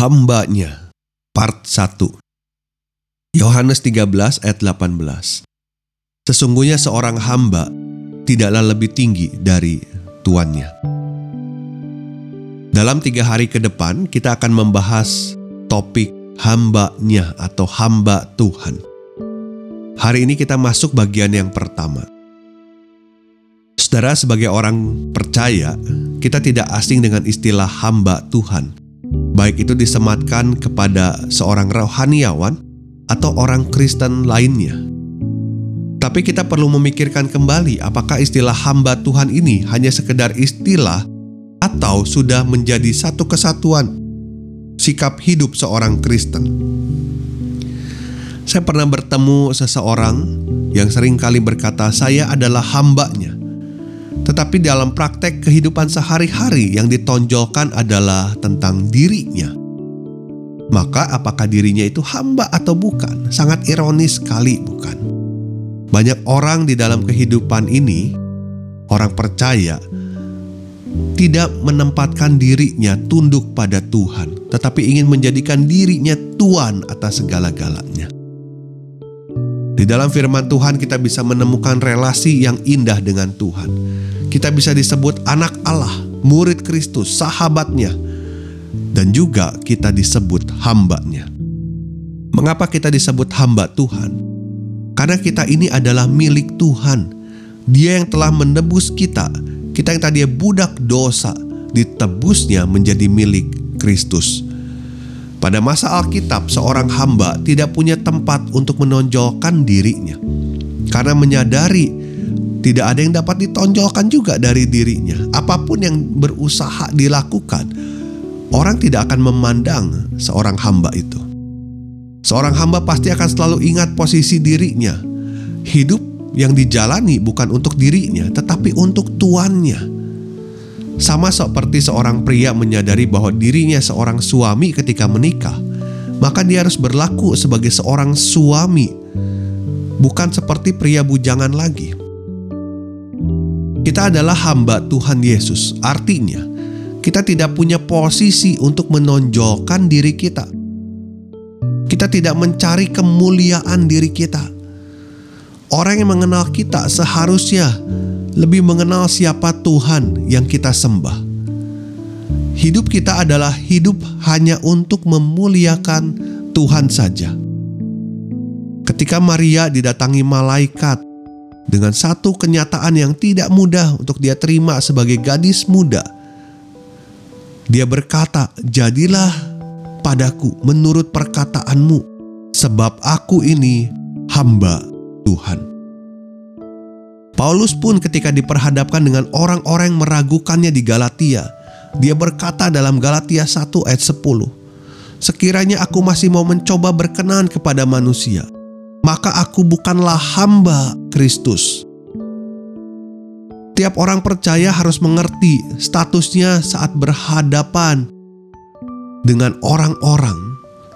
Hambanya Part 1 Yohanes 13 ayat 18 Sesungguhnya seorang hamba tidaklah lebih tinggi dari tuannya. Dalam tiga hari ke depan kita akan membahas topik hambanya atau hamba Tuhan. Hari ini kita masuk bagian yang pertama. Saudara sebagai orang percaya, kita tidak asing dengan istilah hamba Tuhan baik itu disematkan kepada seorang rohaniawan atau orang Kristen lainnya. Tapi kita perlu memikirkan kembali apakah istilah hamba Tuhan ini hanya sekedar istilah atau sudah menjadi satu kesatuan sikap hidup seorang Kristen. Saya pernah bertemu seseorang yang sering kali berkata saya adalah hambanya. Tetapi dalam praktek kehidupan sehari-hari yang ditonjolkan adalah tentang dirinya. Maka apakah dirinya itu hamba atau bukan? Sangat ironis sekali bukan? Banyak orang di dalam kehidupan ini, orang percaya, tidak menempatkan dirinya tunduk pada Tuhan, tetapi ingin menjadikan dirinya Tuhan atas segala-galanya. Di dalam firman Tuhan kita bisa menemukan relasi yang indah dengan Tuhan kita bisa disebut anak Allah, murid Kristus, sahabatnya, dan juga kita disebut hambanya. Mengapa kita disebut hamba Tuhan? Karena kita ini adalah milik Tuhan. Dia yang telah menebus kita. Kita yang tadinya budak dosa, ditebusnya menjadi milik Kristus. Pada masa Alkitab, seorang hamba tidak punya tempat untuk menonjolkan dirinya karena menyadari tidak ada yang dapat ditonjolkan juga dari dirinya. Apa pun yang berusaha dilakukan, orang tidak akan memandang seorang hamba itu. Seorang hamba pasti akan selalu ingat posisi dirinya. Hidup yang dijalani bukan untuk dirinya, tetapi untuk tuannya. Sama seperti seorang pria menyadari bahwa dirinya seorang suami ketika menikah, maka dia harus berlaku sebagai seorang suami, bukan seperti pria bujangan lagi. Kita adalah hamba Tuhan Yesus. Artinya, kita tidak punya posisi untuk menonjolkan diri kita. Kita tidak mencari kemuliaan diri kita. Orang yang mengenal kita seharusnya lebih mengenal siapa Tuhan yang kita sembah. Hidup kita adalah hidup hanya untuk memuliakan Tuhan saja. Ketika Maria didatangi malaikat dengan satu kenyataan yang tidak mudah untuk dia terima sebagai gadis muda. Dia berkata, "Jadilah padaku menurut perkataanmu, sebab aku ini hamba Tuhan." Paulus pun ketika diperhadapkan dengan orang-orang meragukannya di Galatia, dia berkata dalam Galatia 1 ayat 10, Sekiranya aku masih mau mencoba berkenan kepada manusia, maka aku bukanlah hamba Kristus. Tiap orang percaya harus mengerti statusnya saat berhadapan dengan orang-orang,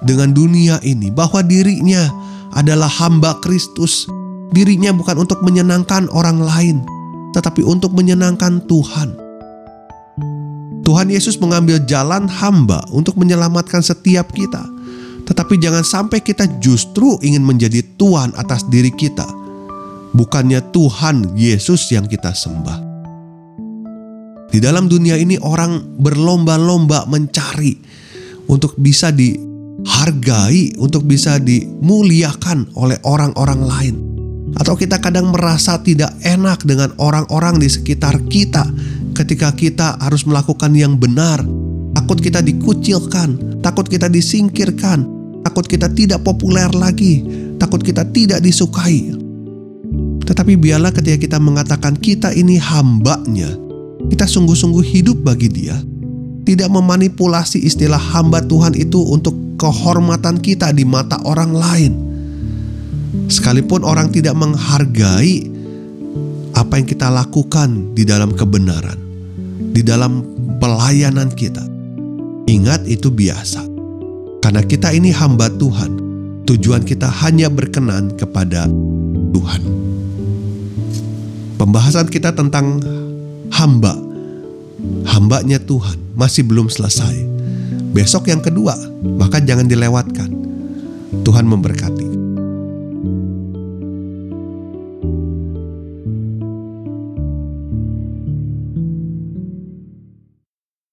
dengan dunia ini, bahwa dirinya adalah hamba Kristus. Dirinya bukan untuk menyenangkan orang lain, tetapi untuk menyenangkan Tuhan. Tuhan Yesus mengambil jalan hamba untuk menyelamatkan setiap kita tetapi jangan sampai kita justru ingin menjadi Tuhan atas diri kita. Bukannya Tuhan Yesus yang kita sembah. Di dalam dunia ini orang berlomba-lomba mencari untuk bisa dihargai, untuk bisa dimuliakan oleh orang-orang lain. Atau kita kadang merasa tidak enak dengan orang-orang di sekitar kita ketika kita harus melakukan yang benar. Takut kita dikucilkan, takut kita disingkirkan, takut kita tidak populer lagi, takut kita tidak disukai. Tetapi biarlah ketika kita mengatakan kita ini hambanya, kita sungguh-sungguh hidup bagi dia, tidak memanipulasi istilah hamba Tuhan itu untuk kehormatan kita di mata orang lain. Sekalipun orang tidak menghargai apa yang kita lakukan di dalam kebenaran, di dalam pelayanan kita. Ingat itu biasa. Karena kita ini hamba Tuhan. Tujuan kita hanya berkenan kepada Tuhan. Pembahasan kita tentang hamba, hambanya Tuhan masih belum selesai. Besok yang kedua, maka jangan dilewatkan. Tuhan memberkati.